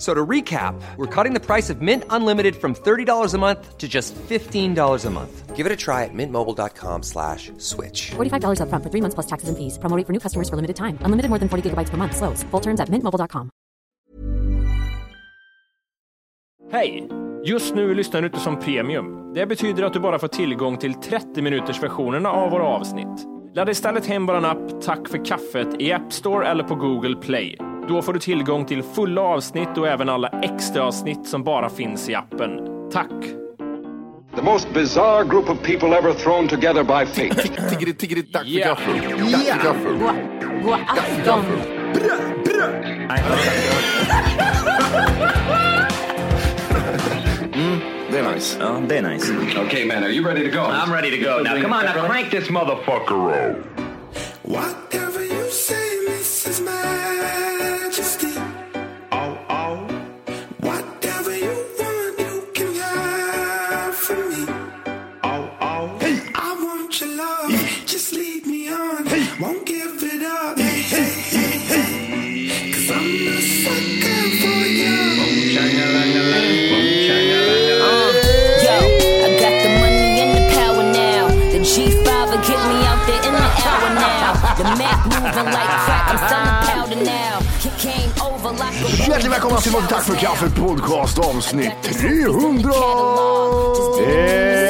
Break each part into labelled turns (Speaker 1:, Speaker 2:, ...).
Speaker 1: So to recap, we're cutting the price of Mint Unlimited from $30 a month to just $15 a month.
Speaker 2: Give it a try at mintmobile.com slash switch.
Speaker 3: $45 upfront for three months plus taxes and fees. Promo rate for new customers for limited time. Unlimited more than 40 gigabytes per month. Slows. Full terms at mintmobile.com.
Speaker 4: Hej! Just nu lyssnar du inte som premium. Det betyder att du bara får tillgång till 30 minuters versionerna av våra avsnitt. Ladda istället hem vår app Tack för kaffet i App Store eller på Google Play. Då får du tillgång till fulla avsnitt och även alla extra avsnitt som bara finns i appen. Tack!
Speaker 5: The most bizarre group of people ever thrown together by fate.
Speaker 6: Tiggeri, tiggeri, tack för gaffel. Tack för gaffel.
Speaker 3: God afton!
Speaker 6: Det är nice.
Speaker 7: Ja, det är nice.
Speaker 5: okay, man, are you ready to go?
Speaker 7: I'm ready to go. Now, come on, now crank this motherfucker up.
Speaker 8: Whatever you
Speaker 9: Mac moving like crack, I'm selling powder now. Came over like a
Speaker 6: Hjärtligt välkomna till Tack för kaffet podcast avsnitt 300!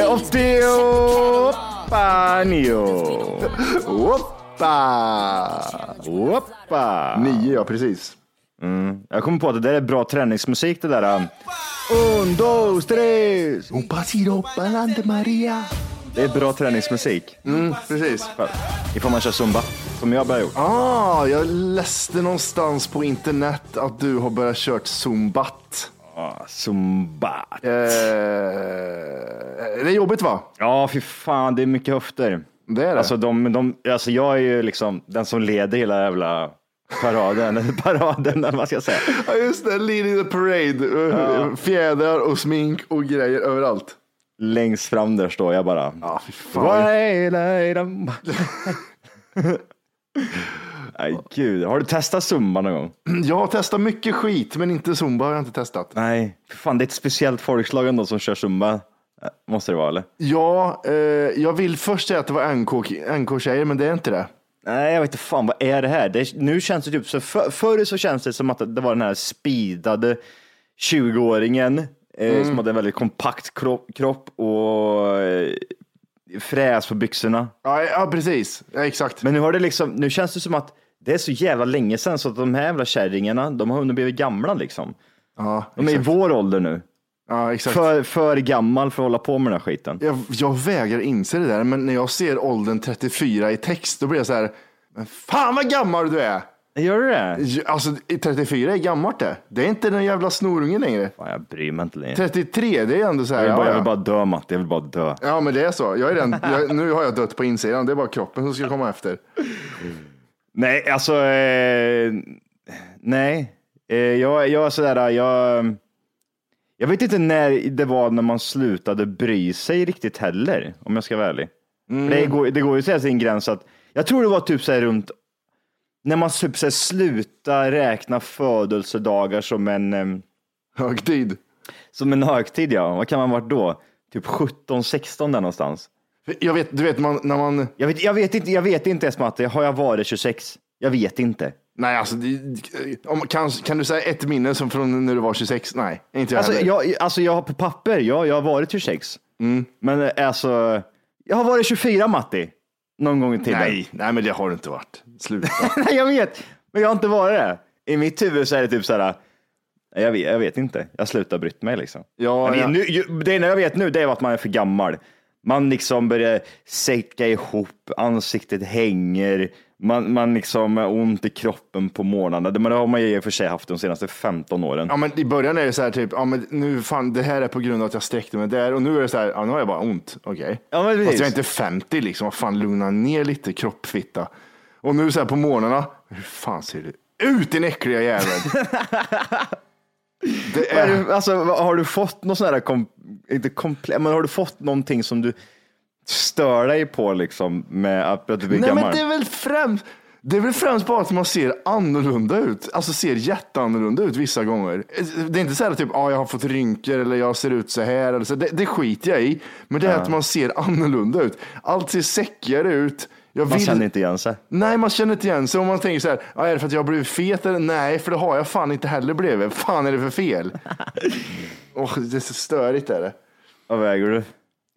Speaker 7: Eh, 88 nio.
Speaker 6: Oppa!
Speaker 7: Oppa.
Speaker 6: Nio, ja precis.
Speaker 7: Jag kommer på att det där är bra träningsmusik det där. um, Un, dos, tres.
Speaker 6: Oppa, siro, balante Maria.
Speaker 7: Det är bra träningsmusik.
Speaker 6: Mm, precis.
Speaker 7: Ifall man kör zumba, som jag börjar gjort.
Speaker 6: Ah, jag läste någonstans på internet att du har börjat kört zumbat.
Speaker 7: Ah, zumba.
Speaker 6: Eh, det är jobbigt va?
Speaker 7: Ja, fy fan, det är mycket höfter.
Speaker 6: Det är det.
Speaker 7: Alltså, de, de, alltså jag är ju liksom den som leder hela jävla paraden, paraden eller vad ska jag säga.
Speaker 6: Ja just det, leading the parade. Eh, Fjädrar och smink och grejer överallt.
Speaker 7: Längst fram där står jag bara.
Speaker 6: Ja, fy fan.
Speaker 7: Nej, gud. Har du testat zumba någon gång?
Speaker 6: Jag har testat mycket skit, men inte zumba har jag inte testat.
Speaker 7: Nej, fan det är ett speciellt folkslag ändå som kör zumba. Eh, Måste det vara eller?
Speaker 6: Ja, eh, jag vill först säga att det var NK NK-tjejer, men det är inte det.
Speaker 7: Nej, jag vet inte fan vad är det här? Det är, nu känns det typ så, för, förr så känns det som att det var den här speedade 20-åringen eh, som hade en väldigt kompakt kropp, och eh, fräs på byxorna.
Speaker 6: Ja, ja precis. Ja, exakt.
Speaker 7: Men nu har det liksom, nu känns det som att det är så jävla länge sedan så att de här jävla kärringarna, de har hunnit blivit gamla liksom.
Speaker 6: Ja,
Speaker 7: De är i vår ålder nu.
Speaker 6: Ja, exakt.
Speaker 7: För, för gammal för att hålla på med den här skiten.
Speaker 6: Jag, jag vägrar inse det där, men när jag ser åldern 34 i text, då blir jag så här, men fan vad gammal du är!
Speaker 7: Gör du det?
Speaker 6: Alltså 34 är gammalt det. Det är inte den jävla snorungen längre.
Speaker 7: Fan, jag bryr mig inte längre.
Speaker 6: 33, det är ändå så här,
Speaker 7: Jag vill, bara,
Speaker 6: ja,
Speaker 7: jag vill bara dö Matte, jag vill bara dö.
Speaker 6: ja men det är så. Jag är den, jag, nu har jag dött på insidan, det är bara kroppen som ska komma efter.
Speaker 7: Nej, alltså, eh, nej. Eh, jag, jag är sådär, jag, jag vet inte när det var när man slutade bry sig riktigt heller, om jag ska vara ärlig. För Det, går, det går ju att säga sin gräns att, jag tror det var typ så här runt, när man typ så här slutar räkna födelsedagar som en, em,
Speaker 6: Högtid.
Speaker 7: som en högtid, ja. Vad kan man varit då? Typ 17, 16 där någonstans.
Speaker 6: Jag vet, du vet man, när man,
Speaker 7: Jag vet, jag vet inte, jag vet inte ens Matte, har jag varit 26? Jag vet inte.
Speaker 6: nej alltså, det- om, kan, kan du säga ett minne som från när du var 26? Nej, inte jag
Speaker 7: Alltså
Speaker 6: heller.
Speaker 7: jag, alltså jag har på papper, ja, jag har varit 26. Men eh, alltså, jag har varit 24 Matti. Någon gång i tiden.
Speaker 6: nej, nej men det har du inte varit. Sluta.
Speaker 7: Nej, jag vet. Men jag har inte varit det. I mitt huvud så är det typ så här, jag vet, jag vet inte, jag slutar brytt mig liksom.
Speaker 6: Ja, ja.
Speaker 7: Nu, det enda jag vet nu det är att man är för gammal. Man liksom börjar säcka ihop, ansiktet hänger, man, man liksom har ont i kroppen på morgnarna. Det det har man ju i och för sig haft de senaste 15 åren.
Speaker 6: Ja, men I början är det så här typ, ja, men nu fan, det här är på grund av att jag sträckte mig där och nu är det så här, ja, nu har jag bara ont. Okej.
Speaker 7: Ja, men
Speaker 6: Fast jag är inte 50 liksom, vad fan lugna ner lite kroppfitta. Och nu så här på morgnarna, hur fan ser du ut din äckliga jävel? det
Speaker 7: är Alltså, har du fått något sånt här, kom, inte komple- men har du fått någonting som du stör dig på liksom med att, att du blir
Speaker 6: nej
Speaker 7: gammal?
Speaker 6: men det är väl främst, det är väl främst bara att man ser annorlunda ut. Alltså ser jätteannorlunda ut vissa gånger. Det är inte så här typ, ah, jag har fått rynkor eller jag ser ut så här. Eller så. Det, det skiter jag i. Men det är att man ser annorlunda ut. Allt ser säckigare ut. Jag
Speaker 7: Man
Speaker 6: vill-
Speaker 7: känner inte igen sig.
Speaker 6: Nej, man känner inte igen sig. Om man tänker så här, ah, är det för att jag har blivit fet? Eller? Nej, för det har jag fan inte heller blivit. Fan är det för fel? Åh, det är så störigt är det.
Speaker 7: Vad väger du?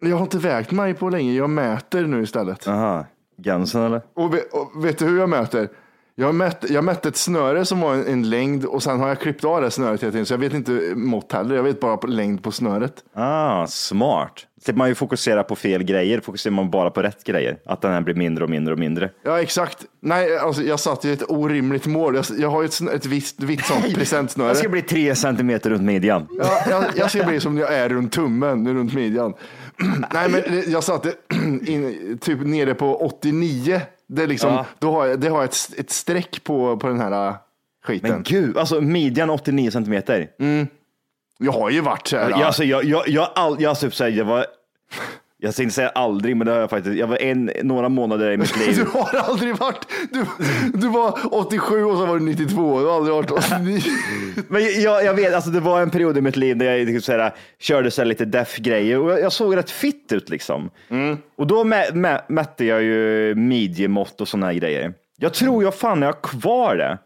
Speaker 6: Jag har inte vägt mig på länge. Jag mäter nu istället.
Speaker 7: Aha, Gansen eller?
Speaker 6: Och, vet, och vet du hur jag mäter? Jag, mätt, jag mätte ett snöre som var en, en längd och sen har jag klippt av det snöret hela tiden. Så jag vet inte mått heller. Jag vet bara på längd på snöret.
Speaker 7: Ah, smart. Slipper man ju fokusera på fel grejer, fokuserar man bara på rätt grejer. Att den här blir mindre och mindre och mindre.
Speaker 6: Ja, exakt. Nej, alltså, jag satte ju ett orimligt mål. Jag, jag har ju ett, snö- ett visst, vitt sånt presentsnöre.
Speaker 7: Jag ska bli tre centimeter runt midjan.
Speaker 6: Ja, jag, jag ska bli som jag är runt tummen, runt midjan. Nej, men jag satte in, typ nere på 89. Det, liksom,
Speaker 7: Ja.
Speaker 6: då har jag, det har jag ett, ett streck på, på den här äh, skiten.
Speaker 7: Men gud, alltså midjan 89 centimeter.
Speaker 6: Jag har ju varit så här.
Speaker 7: Jag, alltså, jag, jag, jag, all, jag, typ, så här, jag var, jag inte säga aldrig, men det har jag faktiskt. Jag var en, några månader i mitt liv.
Speaker 6: Du har aldrig varit, du, du var 87 och så var du 92. Du har aldrig varit 89.
Speaker 7: Men jag, jag vet, alltså det var en period i mitt liv där jag liksom så här, körde så här lite deaf-grejer och jag, jag såg rätt fitt ut liksom. Och då mä, mä, mätte jag ju midjemått och sådana här grejer. Jag tror jag fan jag har kvar det.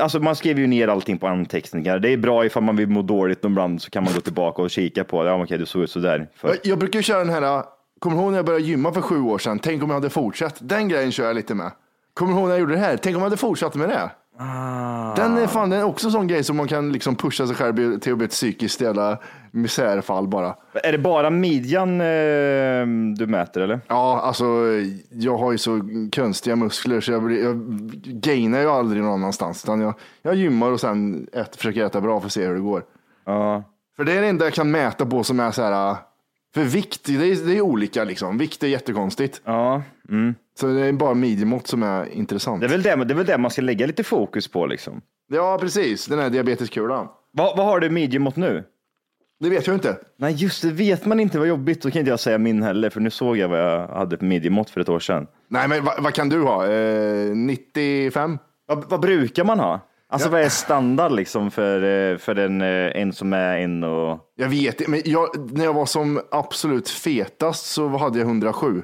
Speaker 7: Alltså man skriver ju ner allting på anteckningar. Det är bra ifall man vill må dåligt ibland så kan man gå tillbaka och kika på det. Ja, okej, du såg ut sådär. För,
Speaker 6: Jag, jag brukar köra den här, kommer du ihåg när jag började gymma för sju år sedan? Tänk om jag hade fortsatt. Den grejen kör jag lite med. Kommer du ihåg när jag gjorde det här? Tänk om jag hade fortsatt med det. Den är fan den är också en sån grej som man kan liksom pusha sig själv till att bli ett psykiskt jävla misärfall bara.
Speaker 7: är det bara midjan eh, du mäter eller?
Speaker 6: Ja, alltså jag har ju så konstiga muskler så jag, blir, jag gainar ju aldrig någon annanstans. Utan jag, jag gymmar och sen ät, försöker äta bra för att se hur det går.
Speaker 7: Ja.
Speaker 6: För det är det enda jag kan mäta på som är så här. För vikt, det är, det är olika liksom. Vikt är jättekonstigt.
Speaker 7: Ja. Mm.
Speaker 6: Så det är bara midjemått som är intressant.
Speaker 7: Det, är väl det, det är väl det man ska lägga lite fokus på liksom.
Speaker 6: Ja, precis. Den här diabeteskulan.
Speaker 7: Vad, vad har du midjemått nu?
Speaker 6: Det vet jag inte.
Speaker 7: Nej, just det. Vet man inte vad jobbigt så kan inte jag säga min heller, för nu såg jag vad jag hade på midjemått för ett år sedan.
Speaker 6: Nej, men vad, vad kan du ha? Eh, 95?
Speaker 7: Vad, vad brukar man ha? Alltså
Speaker 6: Ja.
Speaker 7: vad är standard liksom för, eh, för en, eh, en som är en och...
Speaker 6: Jag vet inte, men jag, när jag var som absolut fetast så hade jag 107.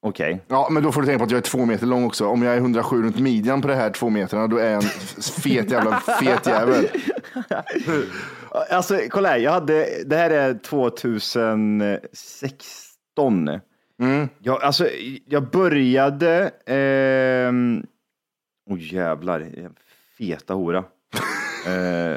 Speaker 7: Okej.
Speaker 6: Ja, men då får du tänka på att jag är två meter lång också. Om jag är 107 runt midjan på det här två metrarna, då är jag en fet jävla fet jävel.
Speaker 7: Alltså kolla här, jag hade, det här är 2016.
Speaker 6: Mm.
Speaker 7: Jag, alltså, jag började, ehm... oh jävlar, feta hora. eh,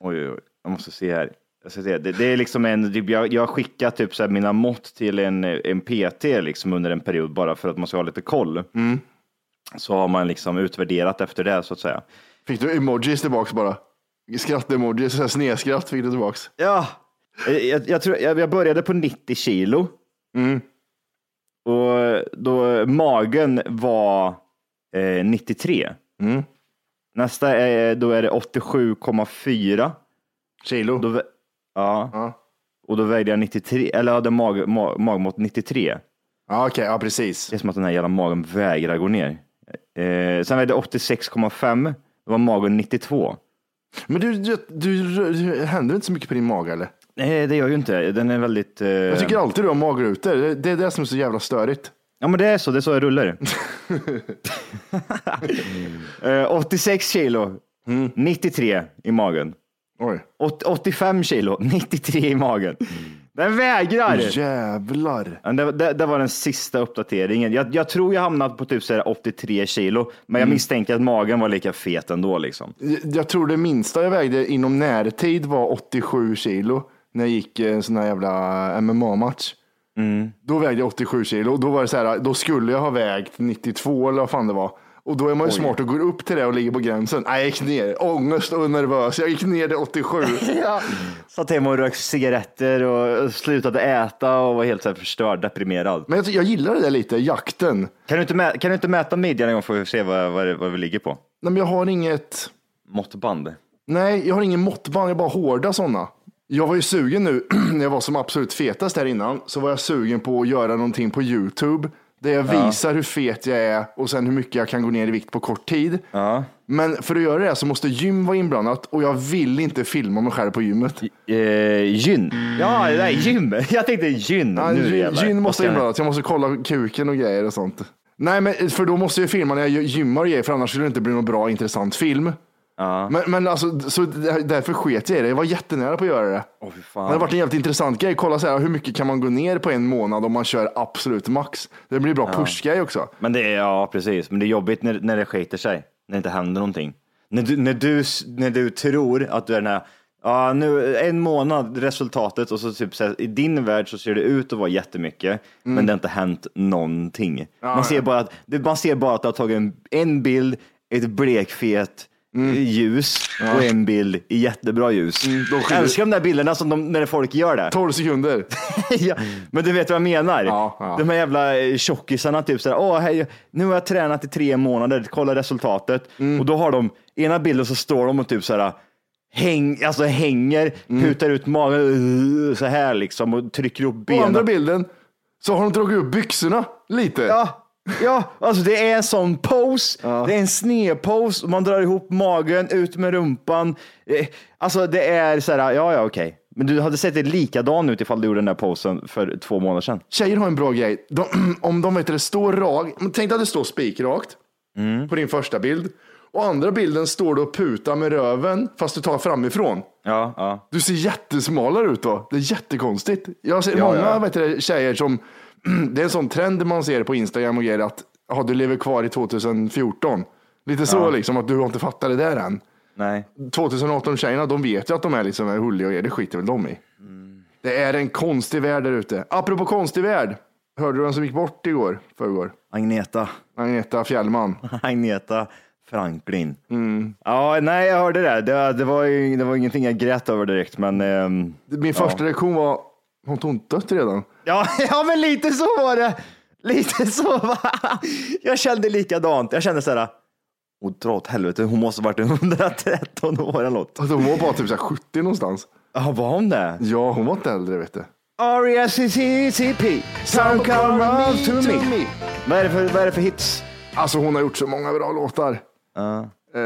Speaker 7: oj, oj, oj, jag måste se här. Se. Det, det är liksom en, typ, jag, jag har skickat typ så mina mått till en, en PT liksom under en period bara för att man ska ha lite koll.
Speaker 6: Mm.
Speaker 7: Så har man liksom utvärderat efter det så att säga.
Speaker 6: Fick du emojis tillbaks bara? Skratt-emojis, snedskratt fick du tillbaks.
Speaker 7: Ja, jag, jag, tror, jag, jag började på 90 kilo.
Speaker 6: Mm.
Speaker 7: Och då magen var eh, 93.
Speaker 6: Mm.
Speaker 7: Nästa är, då är det 87,4.
Speaker 6: Kilo?
Speaker 7: Då, ja.
Speaker 6: Ja.
Speaker 7: Och då vägde jag 93, eller jag hade mag, mag, magmått 93.
Speaker 6: Ja, okej, ja precis.
Speaker 7: Det är som att den här jävla magen vägrar gå ner. Eh, sen vägde jag 86,5. Då var magen 92.
Speaker 6: Men du, du, du, du händer inte så mycket på din mage eller?
Speaker 7: Nej, det gör ju inte. Den är väldigt... Eh...
Speaker 6: Jag tycker alltid du har magrutor. Det- Det är det som är så jävla störigt.
Speaker 7: Ja, men det är så. Det är så jag rullar. eh, 86 kilo, 93 i magen. Åt- 85 kilo, 93 i magen. Den vägrar!
Speaker 6: Jävlar.
Speaker 7: Det, det, det var den sista uppdateringen. Jag, jag tror jag hamnat på typ så här 83 kilo, men jag misstänker att magen var lika fet ändå. Liksom.
Speaker 6: Jag- Jag tror det minsta jag vägde inom närtid var 87 kilo när jag gick en sån här jävla MMA-match. Då vägde jag 87 kilo då var det så här, då skulle jag ha vägt 92 eller vad fan det var. Och då är man ju smart och går upp till det och ligger på gränsen. Nej, jag gick ner, ångest och nervös. Jag gick ner till 87.
Speaker 7: Satt hemma och rökte cigaretter och slutade äta och var helt så här förstörd, deprimerad.
Speaker 6: Men jag, jag gillar det där lite, jakten.
Speaker 7: Kan du inte, mä- kan du inte mäta midjan en gång för att se vad, vad, vad vi ligger på?
Speaker 6: Nej, men jag har inget,
Speaker 7: Måttband.
Speaker 6: nej, jag har ingen måttband, jag har bara hårda sådana. Jag var ju sugen nu, när jag var som absolut fetast här innan, så var jag sugen på att göra någonting på YouTube. Där jag visar hur fet jag är och sen hur mycket jag kan gå ner i vikt på kort tid.
Speaker 7: Ja.
Speaker 6: Men för att göra det så måste gym vara inblandat och jag vill inte filma mig själv på gymmet.
Speaker 7: Eh, gyn. Ja, det där, gym. Jag tänkte gyn.
Speaker 6: Ja,
Speaker 7: nu
Speaker 6: gy-
Speaker 7: jävlar.
Speaker 6: gym
Speaker 7: Vad
Speaker 6: måste
Speaker 7: jag-
Speaker 6: inblandat, jag måste kolla kuken och grejer och sånt. Nej, men för då måste jag filma när jag gymmar och grejer, för annars skulle det inte bli någon bra intressant film.
Speaker 7: Ja.
Speaker 6: Men, men alltså, så där- därför sket jag i det. Jag var jättenära på att göra det.
Speaker 7: Åh, fy
Speaker 6: Det
Speaker 7: fan.
Speaker 6: hade varit en jävligt intressant grej. Kolla så här, hur mycket kan man gå ner på en månad om man kör absolut max? Det blir bra pushgrej också.
Speaker 7: Men det är, ja precis, men det är jobbigt när, när det skiter sig, när det inte händer någonting. När du, när du, när du tror att du är den här, ja nu en månad resultatet och så typ så här, i din värld så ser det ut att vara jättemycket, men det har inte hänt någonting. man, ser bara att, man ser bara att du har tagit en, en bild, ett blekfet ljus och en bild i jättebra ljus.
Speaker 6: de
Speaker 7: jag älskar de där bilderna som de, när folk gör det.
Speaker 6: 12 sekunder.
Speaker 7: ja, men du vet vad jag menar?
Speaker 6: Ja, ja.
Speaker 7: De här jävla eh, tjockisarna, typ såhär, åh hej, nu har jag tränat i tre månader, kolla resultatet.
Speaker 6: Mm.
Speaker 7: Och då har de, ena bilden så står de och typ såhär, häng, alltså hänger,
Speaker 6: Mm.
Speaker 7: putar ut magen så här liksom och trycker upp
Speaker 6: På andra
Speaker 7: benen.
Speaker 6: bilden så har de dragit upp byxorna lite.
Speaker 7: Ja, ja, alltså det är en sån pose, det är en snedpose, man drar ihop magen, ut med rumpan. Eh, Alltså det är så här, ja ja okej. Men du hade sett det likadan ut ifall du gjorde den där posen för två månader sedan.
Speaker 6: Tjejer har en bra grej. De, om de vet att det står rakt, tänk dig att det står spikrakt
Speaker 7: Mm.
Speaker 6: på din första bild. Och andra bilden står du och putar med röven fast du tar framifrån.
Speaker 7: Ja, ja.
Speaker 6: Du ser jättesmalare ut då. Det är jättekonstigt. Jag ser
Speaker 7: Ja,
Speaker 6: många
Speaker 7: ja.
Speaker 6: Vet du, tjejer som, det är en sån trend man ser på Instagram och grejer att ja, du lever kvar i 2014. Lite så liksom, att du har inte fattat det där än.
Speaker 7: Nej.
Speaker 6: 2018 tjejerna, de vet ju att de är liksom hulliga och grejer. Det skiter väl de i. Det är en konstig värld där ute. Apropå konstig värld. Hörde du vem som gick bort igår? Förrgår?
Speaker 7: Agneta.
Speaker 6: Agneta Fjällman.
Speaker 7: Agneta Franklin.
Speaker 6: Mm.
Speaker 7: Ja, nej, jag hörde det. Det, det, var, det var ingenting jag grät över direkt, men ehm,
Speaker 6: Min första reaktion var, har hon dött redan?
Speaker 7: ja, ja, men lite så var det. Lite så. Va? Jag kände likadant. Jag kände så här, och dra åt helvete, hon måste ha varit 113 år eller något.
Speaker 6: Alltså, hon var bara typ så här 70 någonstans.
Speaker 7: Ja, var hon det?
Speaker 6: Ja, hon var inte äldre vet du.
Speaker 7: R-E-S-C-C-P. Some come around to me. Vad är, det för, vad är det för hits?
Speaker 6: Alltså hon har gjort så många bra låtar.
Speaker 7: Ja.
Speaker 6: Eh,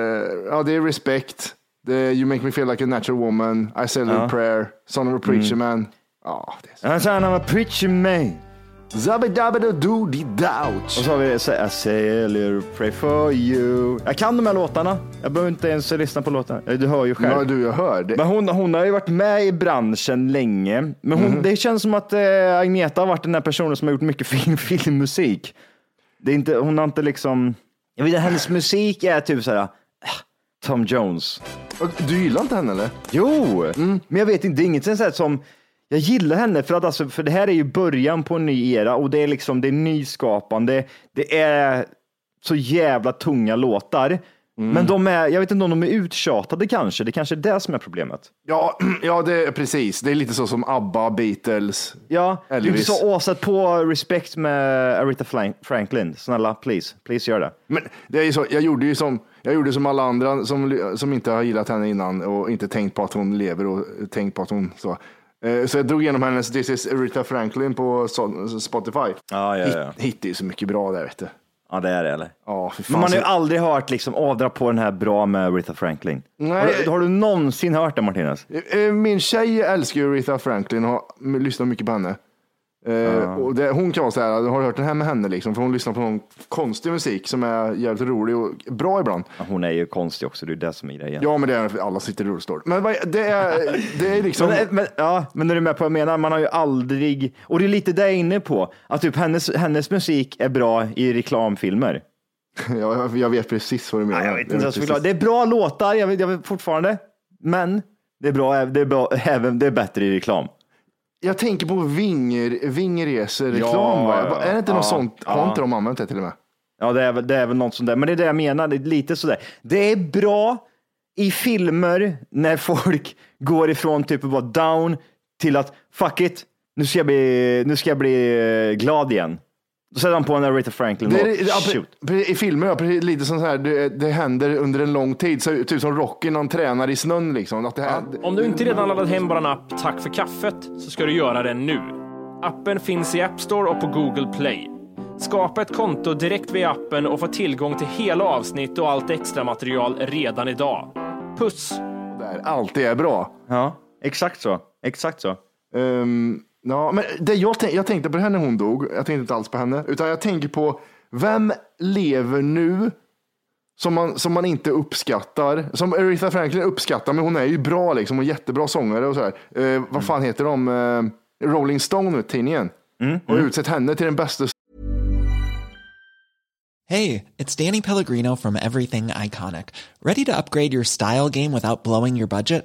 Speaker 6: ja, det är Respect. Det är You make me feel like a natural woman. I say a little prayer. Son of a preacher man. Ja, det är
Speaker 7: I'm son of a preacher man.
Speaker 6: så.
Speaker 7: Och så har vi så- I say a little pray for you. Jag kan de här låtarna. Jag behöver inte ens lyssna på låtarna. Du hör ju själv.
Speaker 6: Ja, du, jag hör. Det.
Speaker 7: Men hon, hon har ju varit med i branschen länge. Men hon, det känns som att eh, Agneta har varit den där personen som har gjort mycket film, filmmusik. Det är inte, hon har inte liksom... Jag vet inte, hennes musik är typ så här... äh, Tom Jones.
Speaker 6: Du gillar inte henne eller?
Speaker 7: Jo, men jag vet inte, det är inget sånt här som... Jag gillar henne för att alltså, för det här är ju början på en ny era och det är liksom, det är nyskapande. Det är så jävla tunga låtar. Men de är, jag vet inte om de är uttjatade kanske. Det kanske är det som är problemet.
Speaker 6: Ja, ja det är precis. Det är lite så som ABBA, Beatles.
Speaker 7: Ja, du
Speaker 6: Elvis.
Speaker 7: sa åsat på respect med Aretha Franklin. Snälla, please, please gör det.
Speaker 6: Men det är så, jag gjorde ju som, jag gjorde som alla andra som, som inte har gillat henne innan och inte tänkt på att hon lever och tänkt på att hon så. Eh, Så jag drog igenom hennes This is Aretha Franklin på Spotify.
Speaker 7: Ja, ja, ja.
Speaker 6: Hit, hittade ju så mycket bra där vet du.
Speaker 7: Ja, det är det eller?
Speaker 6: Ja, fan.
Speaker 7: Men man har ju
Speaker 6: så-
Speaker 7: aldrig hört liksom, åh, dra på den här bra med Aretha Franklin.
Speaker 6: Nej.
Speaker 7: Har, du, har du någonsin hört det Martinez?
Speaker 6: Eh, Min tjej älskar ju Aretha Franklin och har lyssnat mycket på henne. Eh, och det, hon kan vara så här, har du hört den här med henne liksom? För hon lyssnar på någon konstig musik som är jävligt rolig och bra ibland.
Speaker 7: Ja, Hon är ju konstig också, det är det som är grejen.
Speaker 6: Ja, men det är alla sitter i rullstol. Men det är, det är liksom...
Speaker 7: Men, men, ja, men när du är med på vad jag menar, man har ju aldrig, och det är lite det jag är inne på, att typ hennes, hennes musik är bra i reklamfilmer.
Speaker 6: jag, jag vet precis vad du menar.
Speaker 7: Nej, jag vet inte
Speaker 6: vet
Speaker 7: ens
Speaker 6: precis.
Speaker 7: förklara. Det är bra låtar, jag vet, jag vet fortfarande, men det är bra, det är bra, även, det är bättre i reklam.
Speaker 6: Jag tänker på Vinger.
Speaker 7: Ja,
Speaker 6: va?
Speaker 7: ja,
Speaker 6: Är det inte
Speaker 7: ja,
Speaker 6: något sånt? Har
Speaker 7: ja.
Speaker 6: inte de använt det till och med?
Speaker 7: Ja, det är, väl- det är väl något sånt där, men det är det jag menar, det är lite sådär. Det är bra i filmer när folk går ifrån typ att vara down till att fuck it, nu ska jag bli, nu ska jag bli eh, glad igen. Då sätter han på en Aretha Franklin
Speaker 6: Det är, ja,
Speaker 7: Shoot.
Speaker 6: pre- I filmer, ja, precis, lite som så här, det, det händer under en lång tid. Så, typ som Rocky, någon tränar i snön. Liksom. Att det här,
Speaker 4: Om du inte redan laddat hem vår app Tack för kaffet så ska du göra det nu. Appen finns i App Store och på Google Play. Skapa ett konto direkt via appen och få tillgång till hela avsnitt och allt extra material redan idag. Puss!
Speaker 6: där alltid är bra.
Speaker 7: Ja, exakt så. Exakt så.
Speaker 6: Ehm, ja, men det jag, tänk, jag tänkte på det här när hon dog. Jag tänkte inte alls på henne. Utan jag tänker på vem lever nu som man, som man inte uppskattar. Som Aretha Franklin uppskattar, men hon är ju bra liksom. Och jättebra sångare och sådär. Eh, vad fan heter de? Eh, Rolling Stone, tidningen. Och utsett henne till den bästa
Speaker 10: Hey, it's Danny Pellegrino from Everything Iconic. Ready to upgrade your style game without blowing your budget?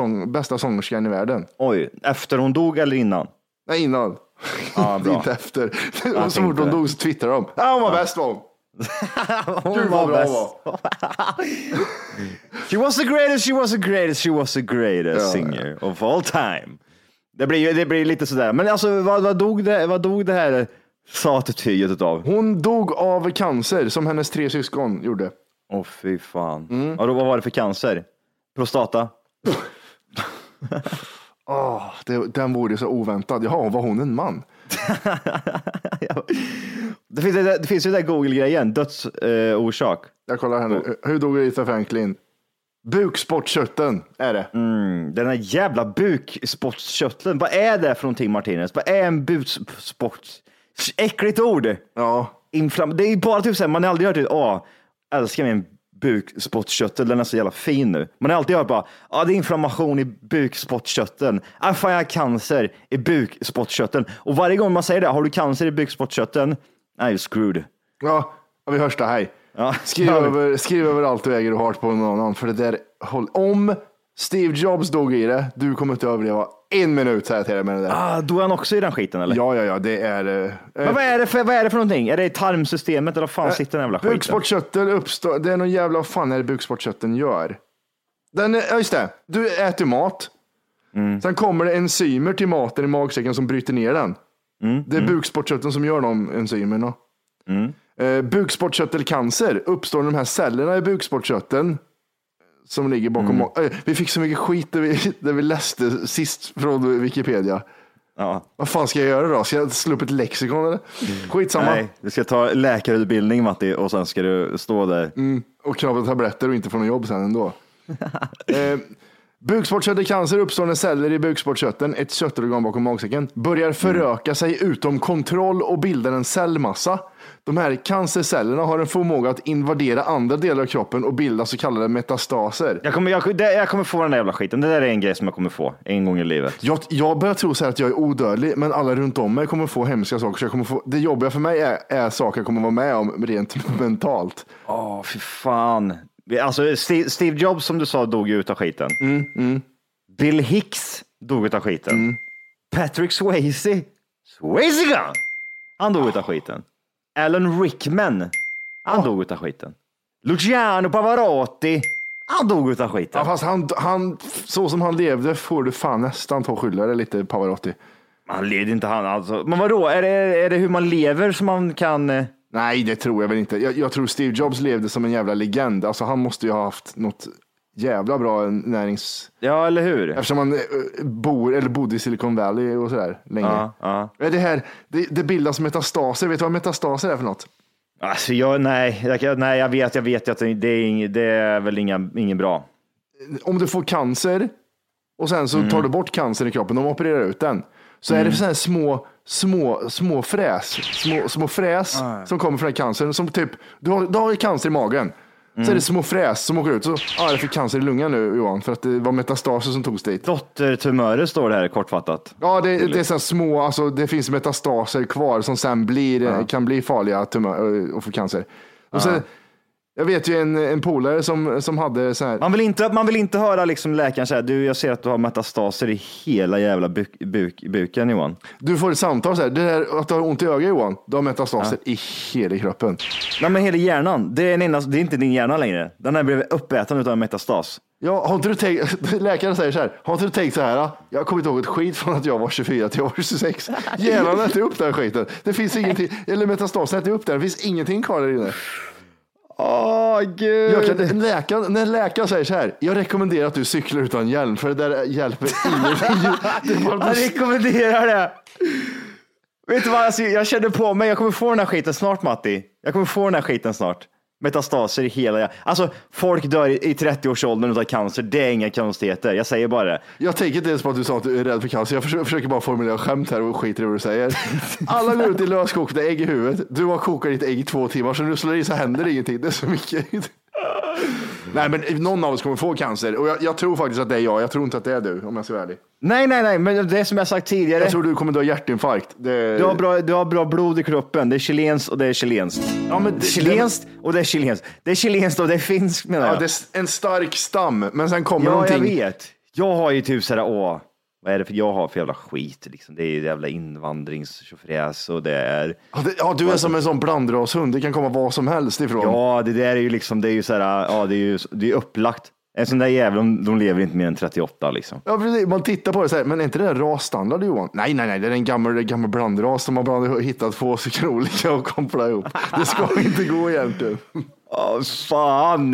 Speaker 6: Sång, bästa sångerskan i världen.
Speaker 7: Oj, efter hon dog eller innan?
Speaker 6: Nej, innan.
Speaker 7: Ja, bra.
Speaker 6: inte efter.
Speaker 7: Jag
Speaker 6: och så fort hon dog så twittrade de. Ja, hon var bäst var hon.
Speaker 7: Hon
Speaker 6: Gud vad bra hon var.
Speaker 7: She was the greatest, she was the greatest, she was the greatest
Speaker 6: Ja,
Speaker 7: singer of all time. Det blir, det blir lite sådär. Men alltså vad, vad, dog, det, vad dog det här satetyget utav?
Speaker 6: Hon dog av cancer som hennes tre syskon gjorde.
Speaker 7: Åh fy fan.
Speaker 6: Mm.
Speaker 7: Ja, då, vad var det för cancer? Prostata?
Speaker 6: Åh, det, den vore så oväntad. Jaha, var hon en man?
Speaker 7: Det finns, det, det finns ju den där Google-grejen, dödsorsak. Eh.
Speaker 6: Jag kollar här nu. Hur dog Aretha Franklin? Bukspottkörteln är det.
Speaker 7: mm, den här jävla bukspottkörteln. Vad är det för någonting Martinez? Vad är en bukspott? Äckligt ord.
Speaker 6: Ja.
Speaker 7: Inflam det är bara typ så här, man har aldrig hört det, åh, älskar min bukspottkörtel, den är så jävla fin nu. Man har alltid hört bara, ja det är inflammation i bukspottkörteln. Ah, fan jag har cancer i bukspottkörteln. Och varje gång man säger det, har du cancer i bukspottkörteln? Nej, screwed.
Speaker 6: Ja, vi hörs då. Hej.
Speaker 7: Ja.
Speaker 6: Skriv, över, skriv över allt du äger och har på någon annan. För det där, håll, om Steve Jobs dog i det, du kommer inte överleva en minut säger jag till dig med det där.
Speaker 7: Ah, dog han också i den skiten eller?
Speaker 6: Ja, ja, ja, det är... eh,
Speaker 7: Men vad är, det för, vad är det för någonting? Är det i tarmsystemet eller vad fan sitter den jävla skiten?
Speaker 6: Bukspottkörteln uppstår, det är någon jävla, vad fan är det bukspottkörteln gör? Den, är- ja just det, du äter mat.
Speaker 7: Mm.
Speaker 6: Sen kommer det enzymer till maten i magsäcken som bryter ner den.
Speaker 7: Mm,
Speaker 6: Det är bukspottkörteln som gör de enzymerna. Eh, bukspottkörtelcancer uppstår när de här cellerna i bukspottkörteln som ligger bakom.
Speaker 7: Mm.
Speaker 6: vi fick så mycket skit där vi, där vi läste sist från Wikipedia.
Speaker 7: Ja.
Speaker 6: Vad fan ska jag göra då? Ska jag slå upp ett lexikon eller? Skitsamma.
Speaker 7: Nej, du ska ta läkarutbildning Matti och sen ska du stå där.
Speaker 6: Mm, och knapra tabletter och inte få något jobb sen ändå. eh, Bukspottkörtelcancer uppstår när celler i bukspottkörteln, ett köttorgan bakom magsäcken, börjar föröka sig utom kontroll och bildar en cellmassa. De här cancercellerna har en förmåga att invadera andra delar av kroppen och bilda så kallade metastaser.
Speaker 7: Jag kommer, jag, det, jag kommer få den där jävla skiten. Det där är en grej som jag kommer få en gång i livet.
Speaker 6: Jag, jag börjar tro så här att jag är odödlig, men alla runt om mig kommer få hemska saker. Så jag kommer få, det jobbiga för mig är, är saker jag kommer vara med om rent mentalt.
Speaker 7: Åh, fy fan. Alltså, Steve, Jobs som du sa dog ju utav skiten. Bill Hicks dog utav skiten. Patrick Swayze, Swayze han dog utav skiten. Alan Rickman, han dog utav skiten. Luciano Pavarotti, han dog utav skiten.
Speaker 6: Ja, fast han, han, så som han levde får du fan nästan ta skylla det lite Pavarotti.
Speaker 7: Han levde inte han alltså. Men vadå, är det, är det hur man lever som man kan...
Speaker 6: Nej, det tror jag väl inte. Jag, jag tror Steve Jobs levde som en jävla legend. Alltså, han måste ju ha haft något jävla bra närings...
Speaker 7: Ja, eller hur?
Speaker 6: Eftersom han eh, bor, eller bodde i Silicon Valley och sådär länge.
Speaker 7: Ja, ja.
Speaker 6: Det, här, det, det bildas metastaser. Vet du vad metastaser är för något?
Speaker 7: Alltså, jag, nej, jag, nej, jag vet, jag vet att det det är, ing, det är väl inga, ingen bra.
Speaker 6: Om du får cancer och sen så
Speaker 7: Mm.
Speaker 6: tar du bort cancer i kroppen, de opererar ut den. Så är det sådana här små, små, små fräs, små, små fräs
Speaker 7: Ah.
Speaker 6: som kommer från cancern. Som typ, du har, du har cancer i magen. Så
Speaker 7: Mm.
Speaker 6: är det små fräs som åker ut. Så, ja, jag fick cancer i lungan nu Johan, för att det var metastaser som togs dit.
Speaker 7: Dottertumörer står det här kortfattat.
Speaker 6: Ja, det, det är så små, alltså det finns metastaser kvar som sen blir, kan bli farliga tumörer och få cancer. Och så, jag vet ju en, en polare som, som hade så här,
Speaker 7: Man vill inte, man vill inte höra liksom läkaren säga, du jag ser att du har metastaser i hela jävla buk, buk, buken Johan.
Speaker 6: du får ett samtal så här, det här att du har ont i ögat Johan, du har metastaser i hela kroppen.
Speaker 7: Nej men hela hjärnan, det är, en enda, det är inte din hjärna längre. Den har blivit uppäten utav en metastas.
Speaker 6: Ja, har inte du tänkt, läkaren säger så här, har inte du tänkt så här, jag kommer inte ihåg ett skit från att jag var 24 till jag var 26. Hjärnan äter upp den skiten. Det finns ingenting, eller metastasen äter upp den, det finns ingenting kvar där inne.
Speaker 7: Åh gud.
Speaker 6: Jag kan, läkaren, när läkaren säger så här, jag rekommenderar att du cyklar utan hjälm, för det där hjälper. Det bara
Speaker 7: Jag rekommenderar det. Vet du vad, alltså, jag känner på mig, jag kommer få den här skiten snart Matti. Jag kommer få den här skiten snart. Metastaser i hela, alltså folk dör i i 30-årsåldern av cancer, det är inga konstigheter. Jag säger bara det.
Speaker 6: Jag tänker inte ens på att du sa att du är rädd för cancer. Jag försöker, försöker bara formulera skämt här och skiter i vad du säger. Alla går ut i löskokta ägg i huvudet. Du har kokat ditt ägg i två timmar, så när du slår i så händer det ingenting. Det är så mycket. Nej, men någon av oss kommer få cancer och jag, jag tror faktiskt att det är jag. Jag tror inte att det är du, om jag ska vara ärlig.
Speaker 7: Nej, nej, nej, men det är som jag sagt tidigare.
Speaker 6: Jag tror du kommer dö hjärtinfarkt. Det...
Speaker 7: Du har, bra, du har bra blod i kroppen. Det är chilenskt och det är chilenskt.
Speaker 6: Ja, men det-
Speaker 7: chilenskt och det är chilenskt. Det är chilenskt och det är finskt menar jag.
Speaker 6: Ja, det är en stark stam, men sen kommer
Speaker 7: Ja,
Speaker 6: någonting.
Speaker 7: jag vet. Jag har ju typ sådär, åh, vad är det för jag har för jävla skit liksom? Det är ju jävla invandringstjofräs och det är,
Speaker 6: Ja, det, ja, du är som en sån blandrashund. Det kan komma vad som helst ifrån.
Speaker 7: ja det där är ju liksom, det är ju såhär, ja det är ju det är upplagt. En sån där jävel, de, lever inte mer än 38 liksom.
Speaker 6: Ja, precis. Man tittar på det så här, men är inte det rasstandard Johan? Nej, nej, nej, det är en gammal, en gammal blandras som har blandat, hittat två stycken olika och kopplat ihop. Det ska inte gå egentligen.
Speaker 7: Åh fan!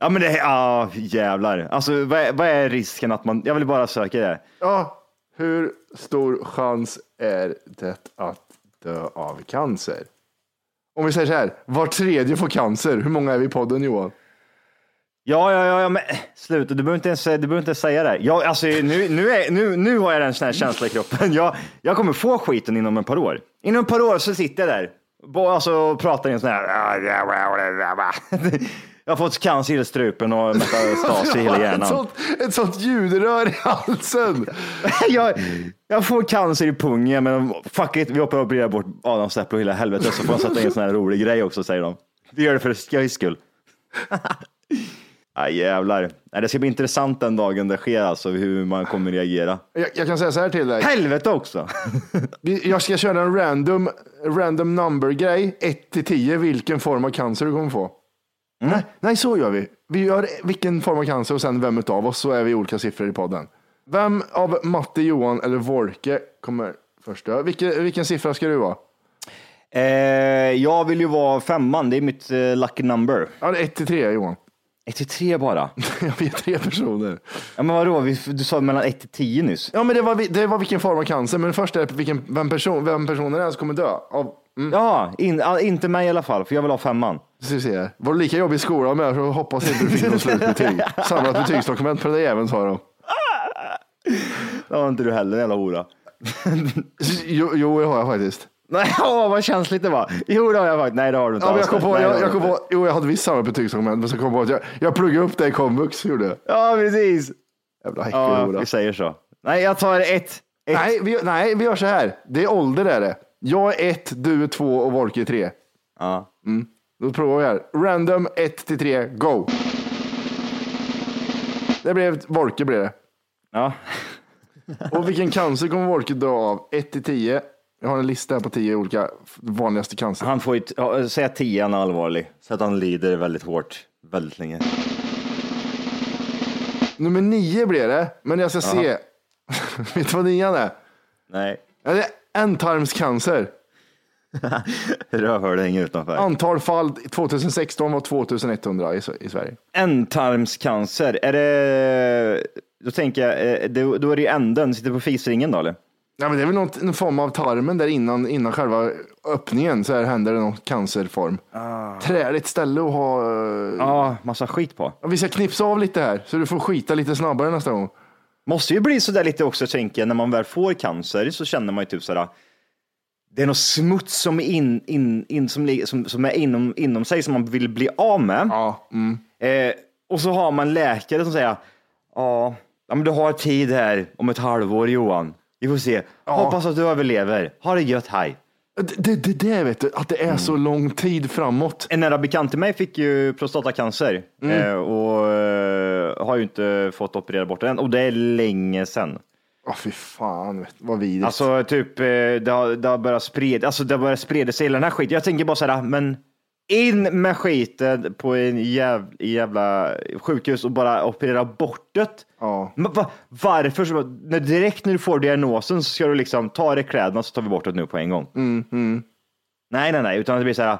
Speaker 7: Ja men det, ja jävlar. Alltså vad är, vad är risken att man, jag vill bara söka det.
Speaker 6: Ja, hur stor chans är det att dö av cancer? Om vi säger så här, var tredje får cancer. Hur många är vi i podden Johan?
Speaker 7: Ja, ja, ja, ja men sluta, du behöver inte ens, du behöver inte ens säga det. Jag, alltså, nu, nu, är, nu, nu har jag en sån här känsla i kroppen. Jag, jag kommer få skiten inom ett par år. Inom ett par år så sitter jag där alltså, och pratar i en sån här... Jag har fått cancer i hela strupen och metastas i hela
Speaker 6: ett,
Speaker 7: hjärnan.
Speaker 6: sånt, ett sånt ljudrör i halsen.
Speaker 7: Jag, jag får cancer i pungen, men fuck it, vi opererar bort Adams äpple och hela helvetet så får han sätta in en sån här rolig grej också, säger de. Vi gör det för skojs skull. Nej jävlar. Nej, det ska bli intressant den dagen det sker alltså, hur man kommer reagera.
Speaker 6: Jag, jag kan säga så här till dig.
Speaker 7: Helvete också!
Speaker 6: Jag ska köra en random, random number-grej. 1 till 10, vilken form av cancer du kommer få. Nej, nej, så gör vi. Vi gör vilken form av cancer och sen vem av oss så är vi olika siffror i podden. Vem av Matte, Johan eller Wolke kommer först dö? Vilken, vilken siffra ska du vara?
Speaker 7: Eh, jag vill ju vara femman, det är mitt eh, lucky number.
Speaker 6: Ja, 1 till 3 Johan.
Speaker 7: 1 till 3 bara.
Speaker 6: Jag vet tre personer.
Speaker 7: Ja, men vadå, Vi- du sa mellan 1 till 10 nyss.
Speaker 6: Ja, men det var, vi- det var vilken form av cancer, men först är det vilken, vem, person, vem personen är som kommer dö. Av, mm,
Speaker 7: Ja, in, ah, inte mig i alla fall, för jag vill ha femman.
Speaker 6: ska vi se. Var det lika jobbigt i skolan med så hoppas inte du fick något slutbetyg. Samlat betygsdokument på den där jäveln sa de.
Speaker 7: Det har inte du heller jävla hora.
Speaker 6: Jo, jo, det har jag faktiskt.
Speaker 7: Nej, åh, vad känsligt det var. Jo, det har jag faktiskt. Nej, det har du inte
Speaker 6: Ja, men jag
Speaker 7: alls.
Speaker 6: kom på,
Speaker 7: Nej, det
Speaker 6: jag,
Speaker 7: har
Speaker 6: jag
Speaker 7: du
Speaker 6: kom
Speaker 7: inte.
Speaker 6: på, jo, jag hade visst samma betygsdokument, men så kom jag på att jag, jag pluggade upp det i komvux, gjorde jag.
Speaker 7: Ja, precis.
Speaker 6: Jävla
Speaker 7: Ja,
Speaker 6: hora.
Speaker 7: vi säger så. Nej, jag tar ett. ett.
Speaker 6: Nej, vi, nej, vi gör så här. Det är ålder är det. Jag är ett, du är två och Volker är tre.
Speaker 7: Ja.
Speaker 6: Mm. Då provar vi här. Random 1 till 3, go! Det blev Volker blev det.
Speaker 7: Ja.
Speaker 6: Och vilken cancer kommer Volker dra av? 1 till 10. Jag har en lista här på 10 olika vanligaste cancer.
Speaker 7: Han får ju, ja, säga tian är allvarlig, så att han lider väldigt hårt, väldigt länge.
Speaker 6: Nummer 9 blev det, men jag ska se. Vet du vad nian är?
Speaker 7: Nej,
Speaker 6: Ja, Det ändtarmscancer.
Speaker 7: rövhål hänger utanför.
Speaker 6: Antal fall 2016 var 2100 i, i Sverige.
Speaker 7: Ändtarmscancer, är det, då tänker jag, eh, då är det ju änden, sitter på fisringen då eller?
Speaker 6: Ja, men det är väl något, någon form av tarmen där innan, innan själva öppningen så här händer det någon cancerform. Träligt ställe att ha. eh,
Speaker 7: Ja, massa skit på.
Speaker 6: Ja, Vi ska knipsa av lite här så du får skita lite snabbare nästa gång.
Speaker 7: Måste ju bli sådär lite också, tänker jag, när man väl får cancer så känner man ju typ sådär, det är något smuts som är, in, in, in, som, som, som är inom, inom sig som man vill bli av med.
Speaker 6: Ja, mm.
Speaker 7: Eh, och så har man läkare som säger, ja, ja, men du har tid här om ett halvår Johan. Vi får se. Hoppas att du överlever. Ha det gött, hej.
Speaker 6: Det, det, det, vet du, att det är så lång tid framåt.
Speaker 7: En nära bekant till mig fick ju prostatacancer eh, och eh, har ju inte fått operera bort den och det är länge sedan.
Speaker 6: Åh fy fan, vad vidrigt.
Speaker 7: Alltså typ, eh, det har, det har börjat sprida, alltså det har börjat sprida sig hela den här skiten. Jag tänker bara så här, men in med skiten på en jäv, jävla sjukhus och bara operera bort det.
Speaker 6: Ja.
Speaker 7: Men va, varför? Så, när, direkt när du får diagnosen så ska du liksom ta dig kläderna så tar vi bort det nu på en gång. Nej, nej, nej, utan det blir så här.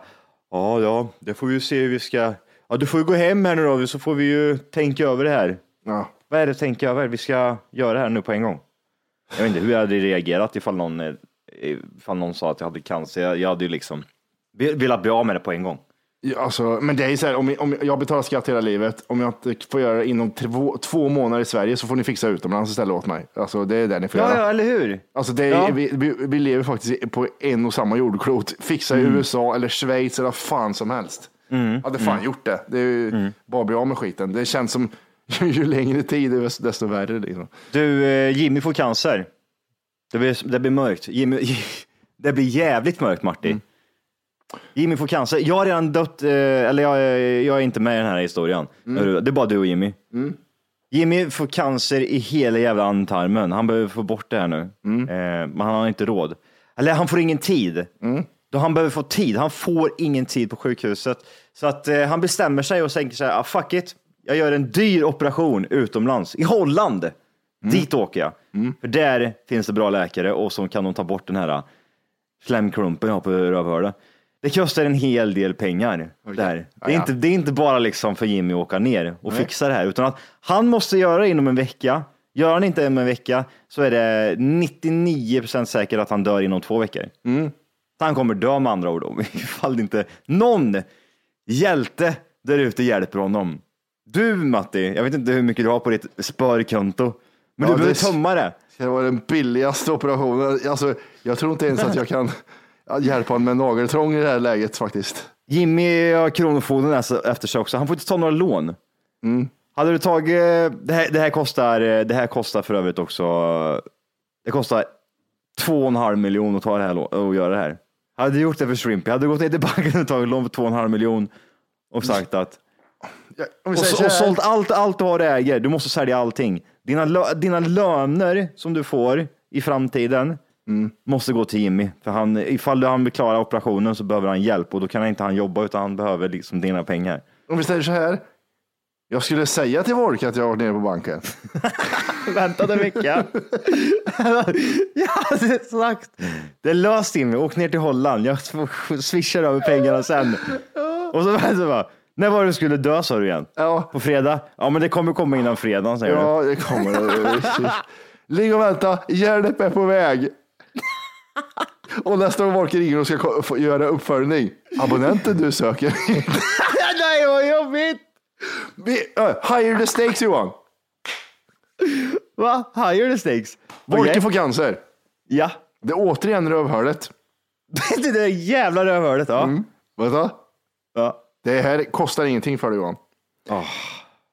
Speaker 7: Ja, ja, det får vi se hur vi ska. Ja, du får ju gå hem här nu då, så får vi ju tänka över det här.
Speaker 6: Ja.
Speaker 7: Vad är det tänka över? Vi ska göra det här nu på en gång. Jag vet inte hur jag hade reagerat ifall någon, eh, ifall någon sa att jag hade cancer. Jag, jag hade ju liksom velat bli av med det på en gång.
Speaker 6: Ja, Alltså, men det är ju så här, om, om jag betalar skatt hela livet, om jag inte får göra det inom två, två månader i Sverige så får ni fixa utomlands istället åt mig. Alltså, det är det ni får
Speaker 7: Ja,
Speaker 6: göra.
Speaker 7: ja, eller hur?
Speaker 6: Alltså det är,
Speaker 7: Ja.
Speaker 6: vi, vi, vi lever faktiskt på en och samma jordklot. Fixa i
Speaker 7: Mm.
Speaker 6: USA eller Schweiz eller vad fan som helst. Jag hade fan gjort det. Det är ju
Speaker 7: Mm.
Speaker 6: bara bli av med skiten. Det känns som ju längre tid desto värre. Liksom.
Speaker 7: Du, eh, Jimmy får cancer. Det blir, det blir mörkt. Jimmy, det blir jävligt mörkt, Martin.
Speaker 6: Mm.
Speaker 7: Jimmy får cancer. Jag har redan dött, eh, eller jag, är- jag är inte med i den här historien.
Speaker 6: Mm.
Speaker 7: Det är bara du och Jimmy. Jimmy får cancer i hela jävla andtarmen. Han behöver få bort det här nu.
Speaker 6: Mm.
Speaker 7: Eh, men han har inte råd. Eller han får ingen tid. Då han behöver få tid. Han får ingen tid på sjukhuset. Så att eh, han bestämmer sig och tänker så här, ah, fuck it. Jag gör en dyr operation utomlands, i Holland. Dit åker jag. För där finns det bra läkare och som kan de ta bort den här eh, slemklumpen jag har på rövhålet. Det kostar en hel del pengar. Där. Det, är
Speaker 6: Ja,
Speaker 7: inte, det är inte bara liksom för Jimmy att åka ner och fixa det här, utan att han måste göra det inom en vecka. Gör han inte inom en vecka så är det 99 procent säkert att han dör inom två veckor. Så han kommer dö med andra ord, om ifall det inte någon hjälte där ute hjälper honom. Du Matti, jag vet inte hur mycket du har på ditt sparkonto, men
Speaker 6: Ja,
Speaker 7: du behöver
Speaker 6: det-
Speaker 7: tömma det.
Speaker 6: Det var den billigaste operationen. Alltså, jag tror inte ens att jag kan hjälpa honom med nageltrång i det här läget faktiskt.
Speaker 7: Jimmy har Kronofogden alltså efter sig också. Han får inte ta några lån. Hade du tagit, det här, det här kostar, det här kostar för övrigt också, det kostar två och en halv miljon att ta det här och göra det här. Hade du gjort det för Shrimpy, hade du gått ner till banken och tagit lån på två och en halv miljon och sagt att
Speaker 6: Ja,
Speaker 7: och, så, och sålt allt, allt du har och äger. Du måste sälja allting. Dina, lö, dina löner som du får i framtiden måste gå till Jimmy. För han, ifall han vill klara operationen så behöver han hjälp och då kan inte han jobba utan han behöver liksom dina pengar.
Speaker 6: Om vi säger så här. Jag skulle säga till Volk att jag har varit nere på banken.
Speaker 7: Väntade en vecka. jag hade sagt. Det är löst Jimmy, åk ner till Holland. Jag swishar över pengarna sen. Och så, så bara, när var det du skulle dö sa du igen?
Speaker 6: Ja,
Speaker 7: På fredag? Ja men det kommer komma innan fredagen säger du.
Speaker 6: ja det kommer. Ligg och vänta, hjälp är på väg. Och nästa gång Volker ringer och ska göra uppföljning. Abonnenten du söker.
Speaker 7: Nej vad jobbigt!
Speaker 6: Vi, uh, higher the stakes Johan.
Speaker 7: Va? Higher the stakes?
Speaker 6: Wolke
Speaker 7: Okej.
Speaker 6: får cancer.
Speaker 7: Ja.
Speaker 6: Det är återigen rövhålet.
Speaker 7: det där jävla rövhålet. Ja.
Speaker 6: Mm. Du?
Speaker 7: ja.
Speaker 6: Det här kostar ingenting för dig Johan.
Speaker 7: Ja,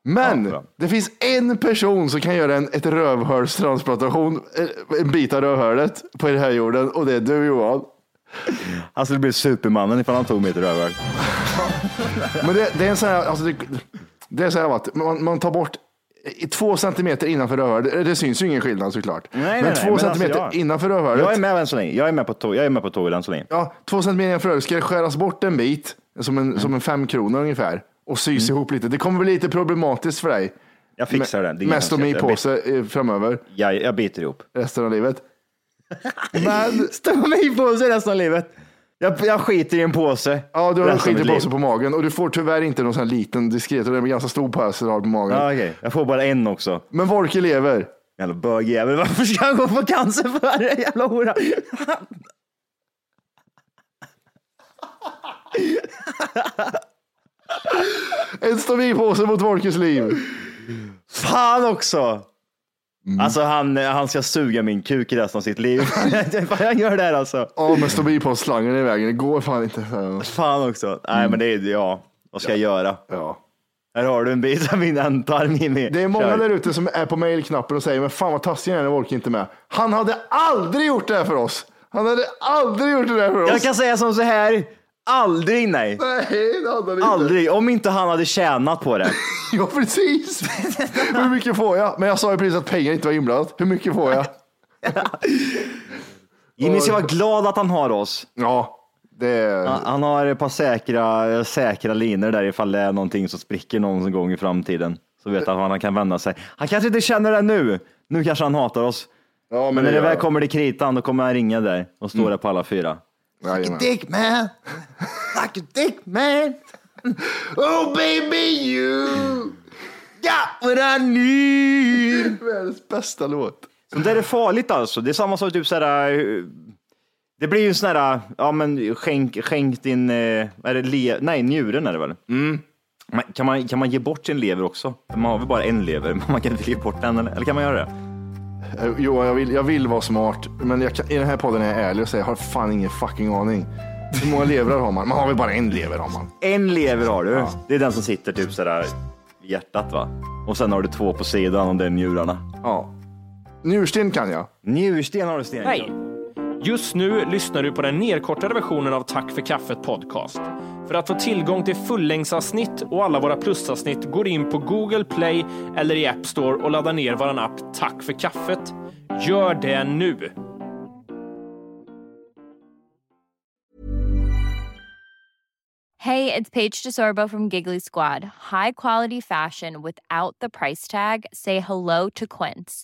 Speaker 6: Men
Speaker 7: bra.
Speaker 6: det finns en person som kan göra en, ett rövhålstransplantation, eh, en bit av rövhålet på den här jorden och det är du Johan.
Speaker 7: Han skulle bli supermannen ifall han tog mitt rövhål.
Speaker 6: Men det, det är en sån här, alltså det, det är så här att man, man tar bort två centimeter innanför rövhålet. Det, det syns ju ingen skillnad såklart.
Speaker 7: Nej,
Speaker 6: men
Speaker 7: nej,
Speaker 6: två
Speaker 7: men
Speaker 6: centimeter
Speaker 7: alltså, jag-
Speaker 6: innanför rövhålet.
Speaker 7: Jag är med än så länge. Jag är med på, tå- jag är med på tåget än så länge.
Speaker 6: Ja, två centimeter innanför rövhålet ska det skäras bort en bit, som en, som en fem kronor ungefär, och sys ihop lite. Det kommer bli lite problematiskt för dig.
Speaker 7: Jag fixar det. det är inga
Speaker 6: Med stomipåse eh, framöver,
Speaker 7: Jag, jag biter ihop.
Speaker 6: resten av livet. Men
Speaker 7: Stomipåse resten av livet. Jag, jag skiter i en påse.
Speaker 6: Ja, du har en
Speaker 7: resten av mitt
Speaker 6: skitpåse
Speaker 7: liv.
Speaker 6: på magen och du får tyvärr inte någon sån här liten diskret, och det är en ganska stor påse du har på magen.
Speaker 7: Ja, okej. Jag får bara en också.
Speaker 6: Men Wolke lever.
Speaker 7: Jävla bögjävel. Varför ska han gå på cancer för? Jävla hora.
Speaker 6: En stomipåse mot Wolkes liv.
Speaker 7: Fan också!
Speaker 6: Mm.
Speaker 7: Alltså han, han ska suga min kuk i resten av sitt liv. han gör det här alltså.
Speaker 6: Ja, men stomipåsslangen i vägen, det går fan inte.
Speaker 7: Fan också. Nej men det är, ja, vad ska jag göra?
Speaker 6: Ja.
Speaker 7: Här har du en bit av min ändtarm Jimmy.
Speaker 6: Det är många
Speaker 7: Kör.
Speaker 6: där ute som är på mailknappen och säger, men fan vad taskig han är när Wolke inte med. Han hade aldrig gjort det här för oss. Han hade aldrig gjort det här för oss.
Speaker 7: Jag kan säga som så här. Aldrig nej.
Speaker 6: Nej, det hade han inte.
Speaker 7: Aldrig. Om inte han hade tjänat på det.
Speaker 6: Ja, precis. Hur mycket får jag? Men jag sa ju precis att pengar inte var inblandat. Hur mycket får jag?
Speaker 7: Jimmy ska vara glad att han har oss.
Speaker 6: Ja, det.
Speaker 7: Han, han har ett par säkra, säkra linor där ifall det är någonting som spricker någon gång i framtiden. Så vet han att han kan vända sig. Han kanske inte känner det nu. Nu kanske han hatar oss.
Speaker 6: Ja,
Speaker 7: Men när det väl kommer till kritan, då kommer han ringa där och stå där på alla fyra.
Speaker 6: Jajamän.
Speaker 7: Dick man, like a dick man.
Speaker 6: Oh baby you!
Speaker 7: Got what I need.
Speaker 6: Världens bästa låt.
Speaker 7: Så det är farligt alltså. Det är samma sak typ såhär. eh, Det blir ju en sån här, ja men skänk, skänk din, eh, är det le, nej njuren är det väl? Men Kan man, kan man ge bort sin lever också? Man har väl bara en lever, men man kan inte ge bort den eller, eller kan man göra det?
Speaker 6: Eh, Johan, jag vill, jag vill vara smart, men jag kan, i den här podden är jag ärlig och säger jag har fan ingen fucking aning. Hur många levrar har man? Man har väl bara en lever har man.
Speaker 7: En lever har du. Det är den som sitter typ sådär i hjärtat va? Och sen har du två på sidan och det är njurarna.
Speaker 6: Ja. Njursten kan jag.
Speaker 7: Njursten har du Sten.
Speaker 4: Hej! Just nu lyssnar du på den nedkortade versionen av Tack för kaffet podcast. För att få tillgång till fullängdsavsnitt och alla våra plusavsnitt går in på Google Play eller i App Store och laddar ner vår app Tack för kaffet. Gör det nu!
Speaker 11: Hej, det är Paige DeSorbo från Giggly Squad. High quality fashion without the price tag. Say hello to Quince.